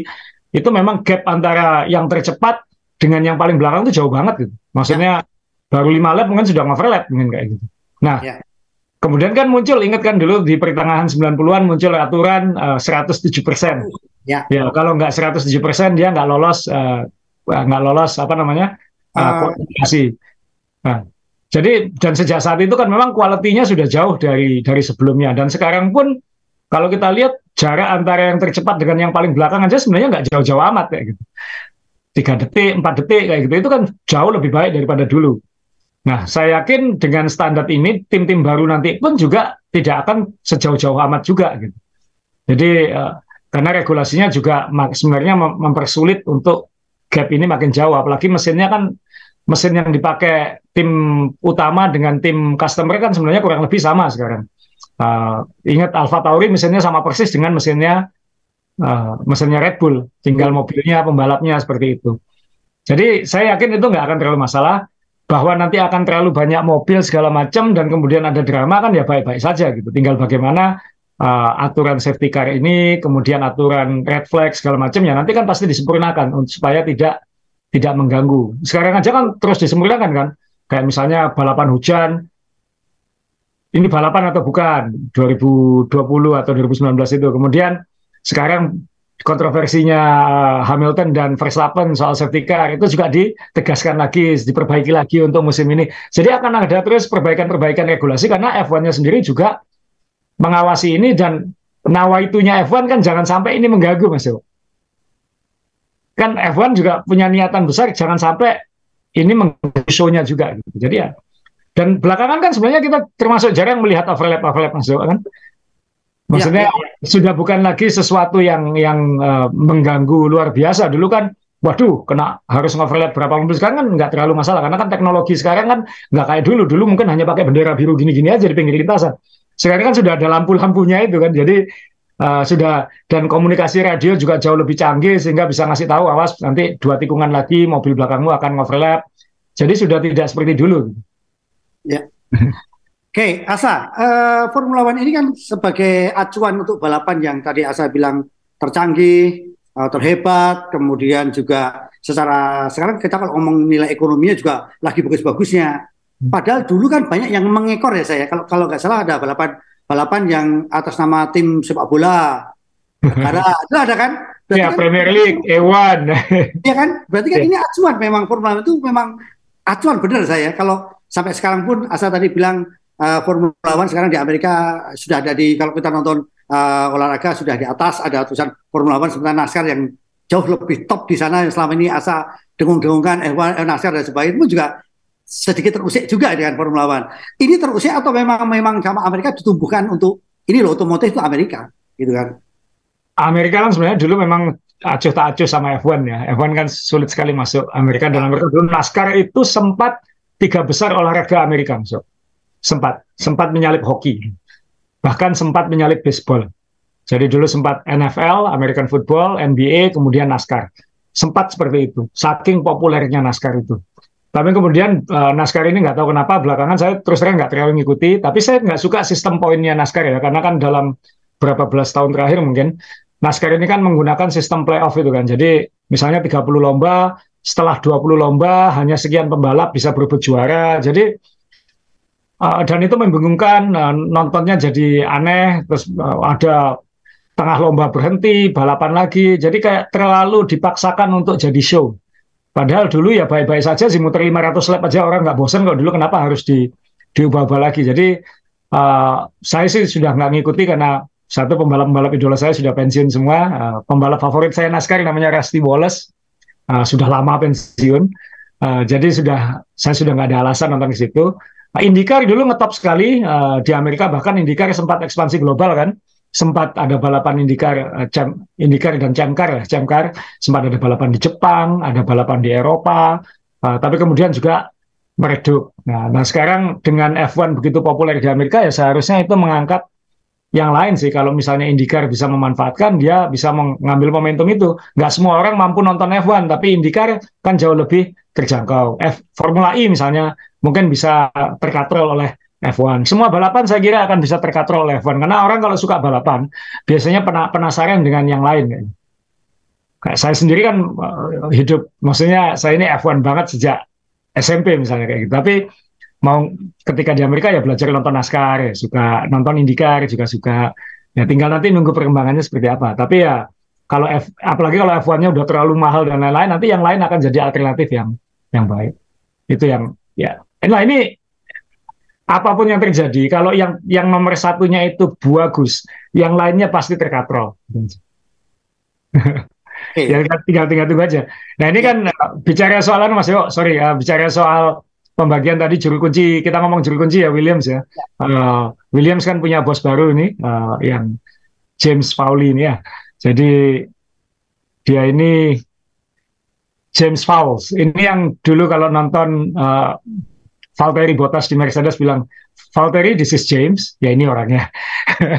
itu memang gap antara yang tercepat dengan yang paling belakang itu jauh banget gitu. Maksudnya ya baru lima lap mungkin sudah overlap mungkin kayak gitu. Nah, ya. kemudian kan muncul, ingat kan dulu di pertengahan 90-an muncul aturan uh, 107 persen. Ya. ya, kalau nggak 107 persen dia nggak lolos, uh, nggak lolos apa namanya uh, kualifikasi. Nah, jadi dan sejak saat itu kan memang kualitinya sudah jauh dari dari sebelumnya dan sekarang pun kalau kita lihat jarak antara yang tercepat dengan yang paling belakang aja sebenarnya nggak jauh-jauh amat kayak gitu. Tiga detik, empat detik kayak gitu itu kan jauh lebih baik daripada dulu. Nah, saya yakin dengan standar ini tim-tim baru nanti pun juga tidak akan sejauh-jauh amat juga gitu. Jadi uh, karena regulasinya juga sebenarnya mempersulit untuk gap ini makin jauh apalagi mesinnya kan mesin yang dipakai tim utama dengan tim customer kan sebenarnya kurang lebih sama sekarang. Uh, ingat Alfa Tauri mesinnya sama persis dengan mesinnya uh, mesinnya Red Bull, tinggal mobilnya pembalapnya seperti itu. Jadi saya yakin itu nggak akan terlalu masalah bahwa nanti akan terlalu banyak mobil segala macam dan kemudian ada drama kan ya baik-baik saja gitu. Tinggal bagaimana uh, aturan safety car ini, kemudian aturan red flag segala macam ya nanti kan pasti disempurnakan supaya tidak tidak mengganggu. Sekarang aja kan terus disempurnakan kan. Kayak misalnya balapan hujan ini balapan atau bukan 2020 atau 2019 itu. Kemudian sekarang kontroversinya Hamilton dan Verstappen soal safety car itu juga ditegaskan lagi, diperbaiki lagi untuk musim ini. Jadi akan ada terus perbaikan-perbaikan regulasi karena F1-nya sendiri juga mengawasi ini dan nawaitunya F1 kan jangan sampai ini mengganggu Mas Yo. Kan F1 juga punya niatan besar jangan sampai ini menggusur juga gitu. jadi ya dan belakangan kan sebenarnya kita termasuk jarang melihat overlap overlap masuk kan? Maksudnya ya, ya. sudah bukan lagi sesuatu yang yang uh, mengganggu luar biasa. Dulu kan waduh kena harus ngoverlap berapa mobil sekarang kan nggak terlalu masalah. Karena kan teknologi sekarang kan nggak kayak dulu. Dulu mungkin hanya pakai bendera biru gini-gini aja di pinggir lintasan. Sekarang kan sudah ada lampu-lampunya itu kan. Jadi uh, sudah dan komunikasi radio juga jauh lebih canggih sehingga bisa ngasih tahu awas nanti dua tikungan lagi mobil belakangmu akan overlap. Jadi sudah tidak seperti dulu. Ya. Oke, okay, Asa, uh, Formula One ini kan sebagai acuan untuk balapan yang tadi Asa bilang tercanggih, uh, terhebat, kemudian juga secara sekarang kita kalau ngomong nilai ekonominya juga lagi bagus-bagusnya. Hmm. Padahal dulu kan banyak yang mengekor ya saya. Kalau kalau nggak salah ada balapan balapan yang atas nama tim sepak bola. Karena itu ada kan? Berarti ya, kan, Premier League, E1. Iya kan? Berarti kan ya. ini acuan memang Formula itu memang acuan benar saya. Kalau sampai sekarang pun asal tadi bilang uh, Formula One sekarang di Amerika sudah ada di kalau kita nonton uh, olahraga sudah di atas ada tulisan Formula One sebenarnya NASCAR yang jauh lebih top di sana yang selama ini asa dengung-dengungkan F1 eh, NASCAR dan sebagainya itu juga sedikit terusik juga dengan Formula One. Ini terusik atau memang memang sama Amerika ditumbuhkan untuk ini loh otomotif itu Amerika, gitu kan? Amerika kan sebenarnya dulu memang acuh tak acuh sama F1 ya. F1 kan sulit sekali masuk Amerika dan Amerika dulu NASCAR itu sempat tiga besar olahraga Amerika masuk. Sempat, sempat menyalip hoki. Bahkan sempat menyalip baseball. Jadi dulu sempat NFL, American Football, NBA, kemudian NASCAR. Sempat seperti itu. Saking populernya NASCAR itu. Tapi kemudian uh, NASCAR ini nggak tahu kenapa belakangan saya terus terang nggak terlalu ngikuti. Tapi saya nggak suka sistem poinnya NASCAR ya, karena kan dalam berapa belas tahun terakhir mungkin NASCAR ini kan menggunakan sistem playoff itu kan. Jadi misalnya 30 lomba, setelah 20 lomba hanya sekian pembalap bisa berebut juara. Jadi uh, dan itu membingungkan, uh, nontonnya jadi aneh. Terus uh, ada tengah lomba berhenti, balapan lagi. Jadi kayak terlalu dipaksakan untuk jadi show. Padahal dulu ya baik-baik saja sih muter 500 lap aja orang nggak bosan kalau dulu kenapa harus di diubah-ubah lagi. Jadi uh, saya sih sudah nggak ngikuti karena satu pembalap-pembalap idola saya sudah pensiun semua. Uh, pembalap favorit saya NASCAR namanya Rusty Wallace uh, sudah lama pensiun. Uh, jadi sudah saya sudah nggak ada alasan nonton ke situ. Uh, IndyCar dulu ngetop sekali uh, di Amerika bahkan IndyCar sempat ekspansi global kan sempat ada balapan IndyCar, uh, Cem, IndyCar dan Chamcar ya, Chamcar sempat ada balapan di Jepang, ada balapan di Eropa, uh, tapi kemudian juga meredup. Nah, nah sekarang dengan F1 begitu populer di Amerika ya seharusnya itu mengangkat yang lain sih kalau misalnya IndyCar bisa memanfaatkan dia bisa mengambil momentum itu. Nggak semua orang mampu nonton F1 tapi IndyCar kan jauh lebih terjangkau. F Formula E misalnya mungkin bisa terkatrol oleh F1. Semua balapan saya kira akan bisa terkatrol oleh F1 karena orang kalau suka balapan biasanya penasaran dengan yang lain. Kayak saya sendiri kan uh, hidup, maksudnya saya ini F1 banget sejak SMP misalnya kayak gitu. Tapi mau ketika di Amerika ya belajar nonton NASCAR, ya, suka nonton IndyCar juga suka. Ya tinggal nanti nunggu perkembangannya seperti apa. Tapi ya kalau F, apalagi kalau F1-nya udah terlalu mahal dan lain-lain, nanti yang lain akan jadi alternatif yang yang baik. Itu yang ya. Nah ini apa pun yang terjadi, kalau yang yang nomor satunya itu bagus, yang lainnya pasti terkatrol. Okay. ya tinggal tinggal tunggu aja. Nah ini kan uh, bicara soal Mas Yo, sorry, uh, bicara soal pembagian tadi juru kunci, kita ngomong juru kunci ya Williams ya. Uh, Williams kan punya bos baru ini, uh, yang James Pauli ini ya. Jadi dia ini James Fowles. Ini yang dulu kalau nonton uh, Valtteri Bottas di Mercedes bilang, Valtteri, this is James. Ya ini orangnya.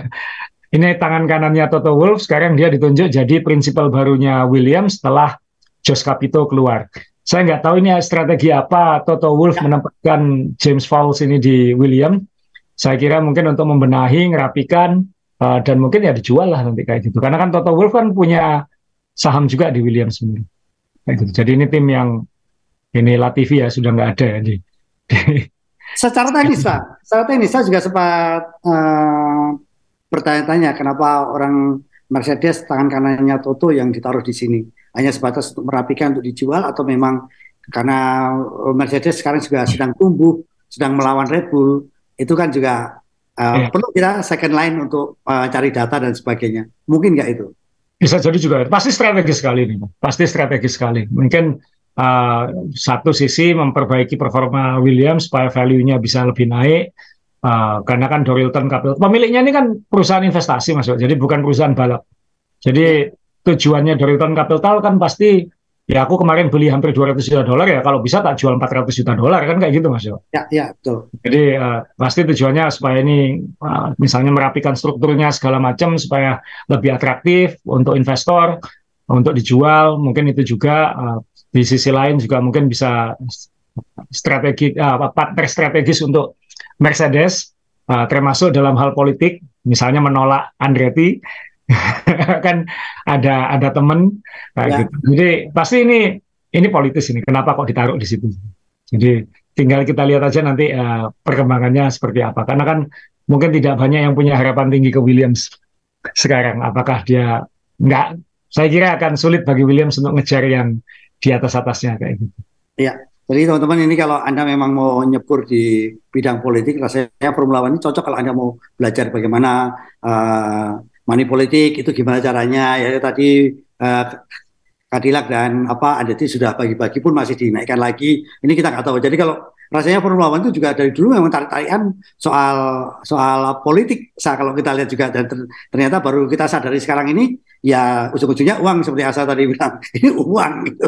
ini tangan kanannya Toto Wolff, sekarang dia ditunjuk jadi prinsipal barunya Williams setelah Jos Capito keluar. Saya nggak tahu ini strategi apa Toto Wolff ya. menempatkan James Fowles ini di Williams. Saya kira mungkin untuk membenahi, ngerapikan, uh, dan mungkin ya dijual lah nanti kayak gitu. Karena kan Toto Wolff kan punya saham juga di Williams sendiri. gitu. Jadi ini tim yang ini Latifi ya sudah nggak ada ya di Secara teknis Pak, secara teknis saya juga sempat uh, bertanya-tanya kenapa orang Mercedes tangan kanannya Toto yang ditaruh di sini hanya sebatas untuk merapikan untuk dijual atau memang karena Mercedes sekarang juga sedang tumbuh, sedang melawan Red Bull, itu kan juga uh, yeah. perlu kita second line untuk uh, cari data dan sebagainya. Mungkin nggak itu? Bisa jadi juga. Pasti strategis sekali ini. Pasti strategis sekali. Mungkin uh, satu sisi memperbaiki performa Williams supaya value-nya bisa lebih naik. Uh, karena kan Dorilton Capital pemiliknya ini kan perusahaan investasi masuk, jadi bukan perusahaan balap. Jadi tujuannya Dorilton Capital kan pasti ya aku kemarin beli hampir 200 juta dolar ya. Kalau bisa tak jual 400 juta dolar kan kayak gitu mas ya ya betul. Jadi uh, pasti tujuannya supaya ini uh, misalnya merapikan strukturnya segala macam supaya lebih atraktif untuk investor untuk dijual. Mungkin itu juga uh, di sisi lain juga mungkin bisa strategi uh, partner strategis untuk Mercedes uh, termasuk dalam hal politik misalnya menolak Andretti kan ada ada temen ya. gitu. Jadi pasti ini ini politis ini. Kenapa kok ditaruh di situ? Jadi tinggal kita lihat aja nanti uh, perkembangannya seperti apa. Karena kan mungkin tidak banyak yang punya harapan tinggi ke Williams sekarang. Apakah dia nggak? Saya kira akan sulit bagi Williams untuk ngejar yang di atas atasnya kayak gitu. Iya. Jadi teman-teman ini kalau Anda memang mau nyebur di bidang politik, rasanya Formula One ini cocok kalau Anda mau belajar bagaimana uh, money politik itu gimana caranya ya tadi uh, Cadillac dan apa Andeti sudah bagi-bagi pun masih dinaikkan lagi ini kita nggak tahu jadi kalau rasanya Formula One itu juga dari dulu memang tarik-tarikan soal soal politik saya kalau kita lihat juga dan ternyata baru kita sadari sekarang ini ya ujung-ujungnya uang seperti Asa tadi bilang. Ini uang gitu.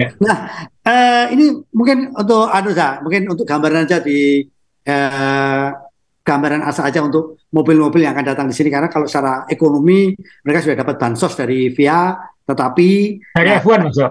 Yeah. Nah uh, ini mungkin untuk anu mungkin untuk gambaran aja di uh, gambaran asa aja untuk mobil-mobil yang akan datang di sini. Karena kalau secara ekonomi mereka sudah dapat bansos dari via tetapi dari nah, F1 maksud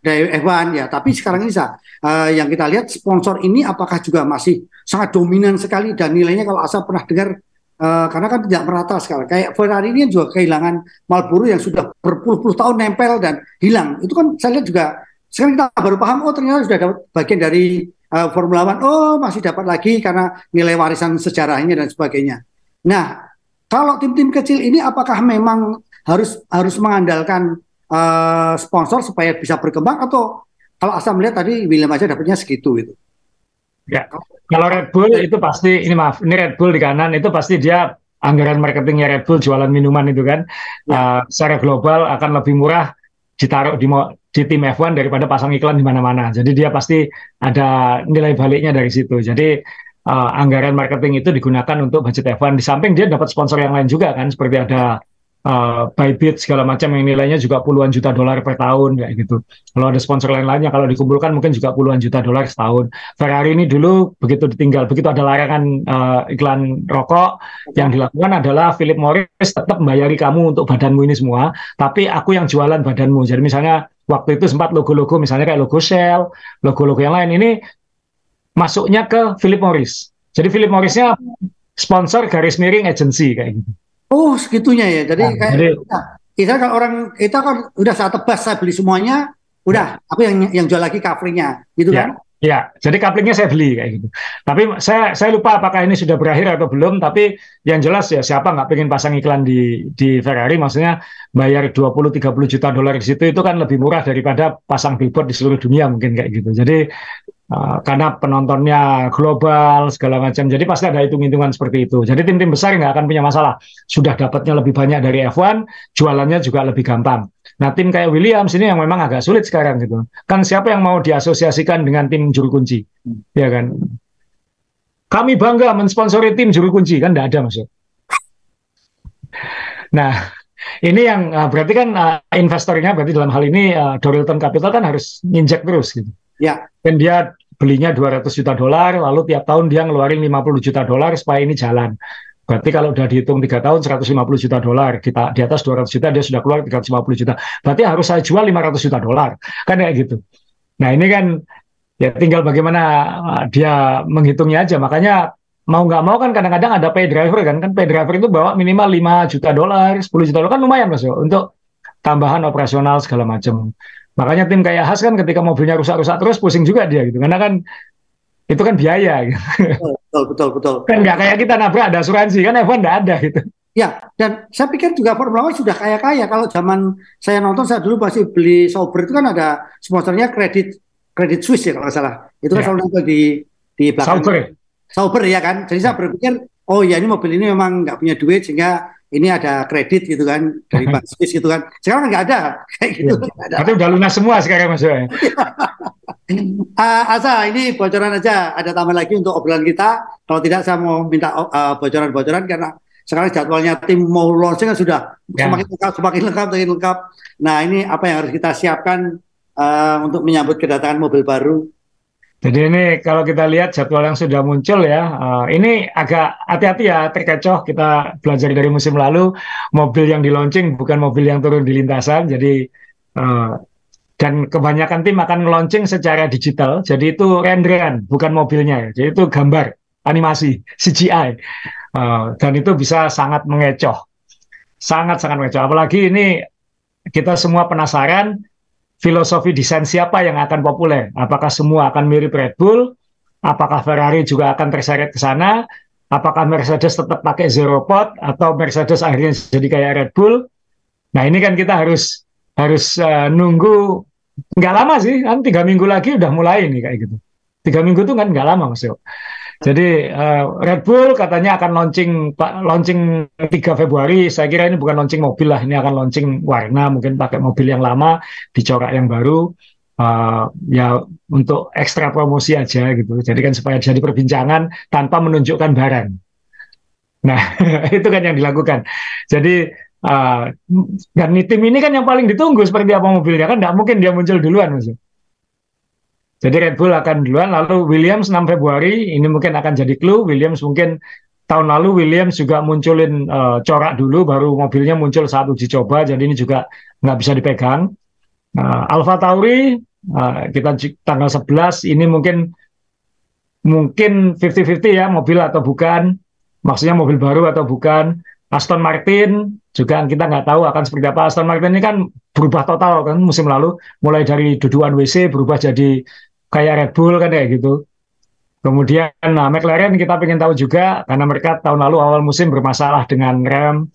dari F1 ya. Tapi sekarang ini uh, yang kita lihat sponsor ini apakah juga masih sangat dominan sekali? Dan nilainya kalau asa pernah dengar uh, karena kan tidak merata sekali kayak Ferrari ini juga kehilangan Marlboro yang sudah berpuluh-puluh tahun nempel dan hilang itu kan saya lihat juga sekarang kita baru paham oh ternyata sudah dapat bagian dari uh, Formula One, oh masih dapat lagi karena nilai warisan sejarahnya dan sebagainya. Nah, kalau tim-tim kecil ini apakah memang harus harus mengandalkan uh, sponsor supaya bisa berkembang atau kalau asal melihat tadi William aja dapatnya segitu itu? Ya, kalau Red Bull itu pasti ini maaf, ini Red Bull di kanan itu pasti dia anggaran marketingnya Red Bull jualan minuman itu kan ya. uh, secara global akan lebih murah ditaruh di di tim F1 daripada pasang iklan di mana-mana. Jadi dia pasti ada nilai baliknya dari situ. Jadi uh, anggaran marketing itu digunakan untuk budget F1. Di samping dia dapat sponsor yang lain juga kan, seperti ada uh, Bybit segala macam yang nilainya juga puluhan juta dolar per tahun kayak gitu. Kalau ada sponsor lain-lainnya kalau dikumpulkan mungkin juga puluhan juta dolar setahun. Ferrari ini dulu begitu ditinggal begitu ada larangan uh, iklan rokok yang dilakukan adalah Philip Morris tetap membayari kamu untuk badanmu ini semua, tapi aku yang jualan badanmu. Jadi misalnya waktu itu sempat logo-logo misalnya kayak logo Shell, logo-logo yang lain ini masuknya ke Philip Morris. Jadi Philip Morrisnya sponsor garis miring agency kayak gitu. Oh, segitunya ya. Jadi nah, kayak jadi, kita kan orang kita kan udah saat tebas saya beli semuanya, udah ya. aku yang yang jual lagi covernya, gitu ya. kan? Ya, jadi couplingnya saya beli kayak gitu. Tapi saya saya lupa apakah ini sudah berakhir atau belum. Tapi yang jelas ya siapa nggak pengen pasang iklan di di Ferrari, maksudnya bayar 20-30 juta dolar di situ itu kan lebih murah daripada pasang billboard di seluruh dunia mungkin kayak gitu. Jadi uh, karena penontonnya global segala macam, jadi pasti ada hitung-hitungan seperti itu. Jadi tim-tim besar nggak akan punya masalah. Sudah dapatnya lebih banyak dari F1, jualannya juga lebih gampang. Nah, tim kayak Williams ini yang memang agak sulit sekarang gitu. Kan siapa yang mau diasosiasikan dengan tim juru kunci? Ya kan? Kami bangga mensponsori tim juru kunci, kan tidak ada maksud. Nah, ini yang uh, berarti kan uh, investornya berarti dalam hal ini uh, Dorilton Capital kan harus nginjek terus gitu. Ya. Dan dia belinya 200 juta dolar, lalu tiap tahun dia ngeluarin 50 juta dolar supaya ini jalan. Berarti kalau udah dihitung tiga tahun 150 juta dolar, kita di atas 200 juta dia sudah keluar 350 juta. Berarti harus saya jual 500 juta dolar. Kan kayak gitu. Nah, ini kan ya tinggal bagaimana uh, dia menghitungnya aja. Makanya mau nggak mau kan kadang-kadang ada pay driver kan. Kan pay driver itu bawa minimal 5 juta dolar, 10 juta dolar kan lumayan Mas yo untuk tambahan operasional segala macam. Makanya tim kayak Has kan ketika mobilnya rusak-rusak terus pusing juga dia gitu. Karena kan itu kan biaya gitu. Betul, betul, betul. Kan nggak kayak kita nabrak ada asuransi kan F1 nggak ada gitu. Ya, dan saya pikir juga Formula One sudah kaya-kaya. Kalau zaman saya nonton, saya dulu pasti beli Sauber itu kan ada sponsornya kredit kredit Swiss ya kalau nggak salah. Itu kan ya. selalu di di belakang. Sauber. Sauber ya kan. Jadi saya berpikir, oh ya ini mobil ini memang nggak punya duit sehingga ini ada kredit gitu kan dari bank Swiss gitu kan. Sekarang nggak ada kayak gitu. Ya. ada. Tapi udah lunas semua sekarang Mas uh, Asa, ini bocoran aja. Ada tambah lagi untuk obrolan kita. Kalau tidak saya mau minta bocoran bocoran-bocoran karena sekarang jadwalnya tim mau launching kan sudah ya. semakin lengkap, semakin lengkap, semakin lengkap. Nah ini apa yang harus kita siapkan uh, untuk menyambut kedatangan mobil baru jadi ini kalau kita lihat jadwal yang sudah muncul ya, uh, ini agak hati-hati ya terkecoh. Kita belajar dari musim lalu, mobil yang di launching bukan mobil yang turun di lintasan. Jadi uh, dan kebanyakan tim akan launching secara digital. Jadi itu renderan, bukan mobilnya. Ya. Jadi itu gambar, animasi, CGI. Uh, dan itu bisa sangat mengecoh, sangat-sangat mengecoh. Apalagi ini kita semua penasaran filosofi desain siapa yang akan populer? Apakah semua akan mirip Red Bull? Apakah Ferrari juga akan terseret ke sana? Apakah Mercedes tetap pakai zero pot atau Mercedes akhirnya jadi kayak Red Bull? Nah ini kan kita harus harus uh, nunggu nggak lama sih, kan tiga minggu lagi udah mulai nih kayak gitu. Tiga minggu tuh kan nggak lama Mas. Jadi uh, Red Bull katanya akan launching launching 3 Februari. Saya kira ini bukan launching mobil lah, ini akan launching warna, mungkin pakai mobil yang lama, dicorak yang baru. Uh, ya untuk ekstra promosi aja gitu. Jadi kan supaya jadi perbincangan tanpa menunjukkan barang. Nah itu kan yang dilakukan. Jadi uh, dan tim ini kan yang paling ditunggu seperti apa mobilnya kan, tidak mungkin dia muncul duluan maksudnya. Jadi Red Bull akan duluan, lalu Williams 6 Februari, ini mungkin akan jadi clue. Williams mungkin tahun lalu Williams juga munculin uh, corak dulu, baru mobilnya muncul saat uji coba, jadi ini juga nggak bisa dipegang. Uh, Alfa Tauri, uh, kita tanggal 11, ini mungkin mungkin 50-50 ya, mobil atau bukan. Maksudnya mobil baru atau bukan. Aston Martin juga kita nggak tahu akan seperti apa. Aston Martin ini kan berubah total kan musim lalu, mulai dari dudukan WC berubah jadi kayak Red Bull kan kayak gitu. Kemudian nah McLaren kita ingin tahu juga karena mereka tahun lalu awal musim bermasalah dengan rem.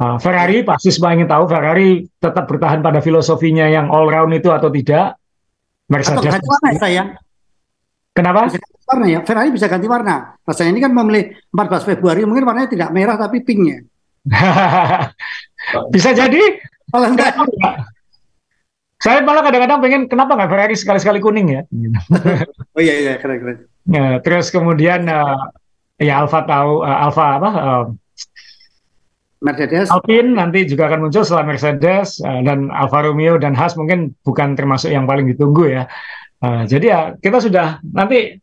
Uh, Ferrari pasti semua ingin tahu Ferrari tetap bertahan pada filosofinya yang all round itu atau tidak. Mercedes. Atau ganti warna ya saya. Kenapa? Bisa ganti warna ya. Ferrari bisa ganti warna. Rasanya ini kan memilih 14 Februari mungkin warnanya tidak merah tapi pinknya. bisa jadi. Kalau enggak, saya malah kadang-kadang pengen kenapa nggak Ferrari sekali-sekali kuning ya? oh iya iya keren keren. Ya, terus kemudian uh, ya Alfa tahu uh, Alfa apa? Uh, Mercedes. Alpine nanti juga akan muncul setelah Mercedes uh, dan Alfa Romeo dan Haas mungkin bukan termasuk yang paling ditunggu ya. Uh, jadi ya kita sudah nanti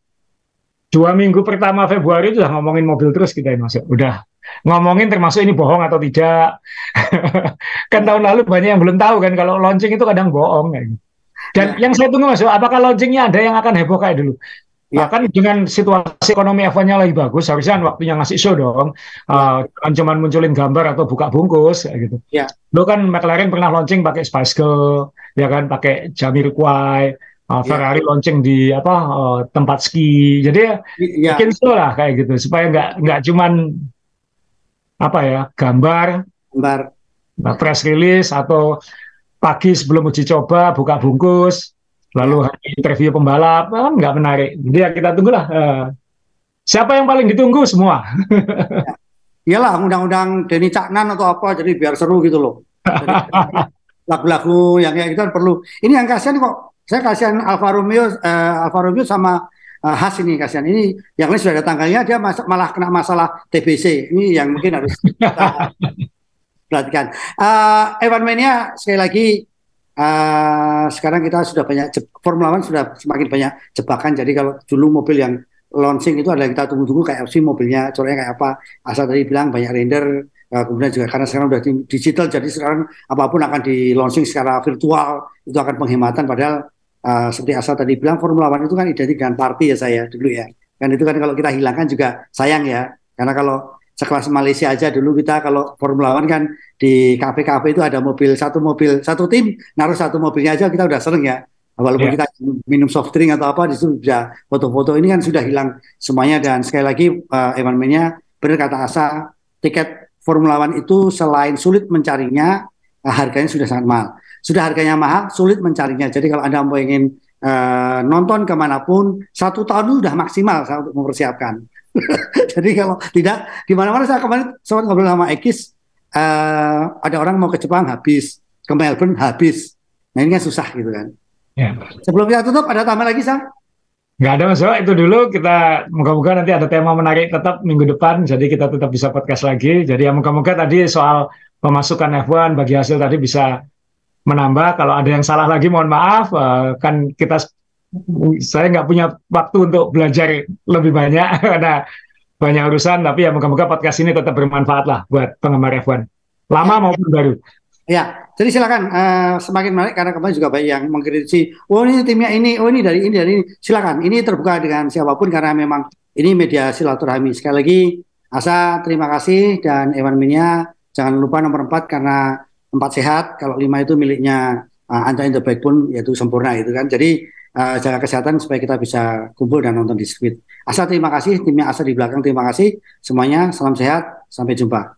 dua minggu pertama Februari sudah ngomongin mobil terus kita ya masuk. Udah ngomongin termasuk ini bohong atau tidak. kan tahun lalu banyak yang belum tahu kan kalau launching itu kadang bohong. Kan. Dan ya. yang saya tunggu mas, apakah launchingnya ada yang akan heboh kayak dulu? Ya kan dengan situasi ekonomi F1-nya lagi bagus, harusnya kan waktunya ngasih show dong. Ya. Uh, cuma munculin gambar atau buka bungkus kayak gitu. Ya. Lo kan McLaren pernah launching pakai Spice Girl, ya kan pakai Jamiroquai, uh, Ferrari ya. launching di apa uh, tempat ski. Jadi ya, ya. bikin show lah kayak gitu supaya nggak nggak cuman apa ya gambar, gambar, nah, press release atau pagi sebelum uji coba buka bungkus, lalu hari interview pembalap kan nggak menarik. Jadi ya kita tunggulah uh, siapa yang paling ditunggu semua. Iyalah undang-undang Denny Caknan atau apa jadi biar seru gitu loh. Lagu-lagu yang kayak gitu kan perlu. Ini yang kasihan kok. Saya kasihan Alfa Romeo, uh, Alfa Romeo sama uh, khas ini kasihan. Ini yang lain sudah ada tanggalnya dia mas malah kena masalah TBC ini yang mungkin harus kita perhatikan. Uh, Evan Mania sekali lagi uh, sekarang kita sudah banyak Formula One sudah semakin banyak jebakan. Jadi kalau dulu mobil yang launching itu adalah kita tunggu-tunggu kayak sih mobilnya coraknya kayak apa? Asal tadi bilang banyak render uh, kemudian juga karena sekarang sudah digital jadi sekarang apa pun akan di launching secara virtual itu akan penghematan. Padahal uh, seperti asal tadi bilang Formula One itu kan identik dengan party ya saya dulu ya. Kan itu kan kalau kita hilangkan juga sayang ya. Karena kalau sekelas Malaysia aja dulu kita kalau Formula One kan di kafe-kafe itu ada mobil satu mobil satu tim naruh satu mobilnya aja kita udah sering ya. Walaupun yeah. kita minum soft drink atau apa di situ bisa foto-foto ini kan sudah hilang semuanya dan sekali lagi uh, Evan Menya benar kata Asa tiket Formula One itu selain sulit mencarinya harganya sudah sangat mahal sudah harganya mahal, sulit mencarinya. Jadi kalau Anda mau ingin uh, nonton ke mana pun, satu tahun itu sudah maksimal saya untuk mempersiapkan. Jadi kalau tidak, di mana-mana saya kemarin sempat ngobrol sama Ekis, uh, ada orang mau ke Jepang habis, ke Melbourne habis. Nah ini kan susah gitu kan. Ya. Sebelum kita tutup ada tambah lagi sah? Nggak ada masalah itu dulu kita moga-moga nanti ada tema menarik tetap minggu depan jadi kita tetap bisa podcast lagi jadi ya moga-moga tadi soal pemasukan F1 bagi hasil tadi bisa menambah. Kalau ada yang salah lagi mohon maaf. Uh, kan kita saya nggak punya waktu untuk belajar lebih banyak. Karena banyak urusan tapi ya moga-moga podcast ini tetap bermanfaat lah buat penggemar F1 lama ya. maupun baru. Ya, jadi silakan uh, semakin menarik karena kemarin juga banyak yang mengkritisi, oh ini timnya ini, oh ini dari ini dari ini. Silakan, ini terbuka dengan siapa pun karena memang ini media silaturahmi. Sekali lagi, Asa terima kasih. Dan Ewan Minya jangan lupa nomor 4 karena empat sehat. Kalau lima itu miliknya uh, Anta in the Backbone yaitu sempurna itu kan. Jadi uh, jaga kesehatan supaya kita bisa kumpul dan nonton di sirkuit. Asa terima kasih, timnya Asa di belakang terima kasih. Semuanya salam sehat, sampai jumpa.